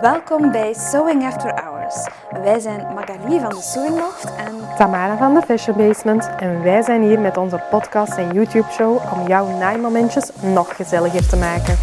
Welkom bij Sewing After Hours. Wij zijn Magali van de Sewing Loft en Tamara van de Fashion Basement en wij zijn hier met onze podcast en YouTube show om jouw naaimomentjes nog gezelliger te maken.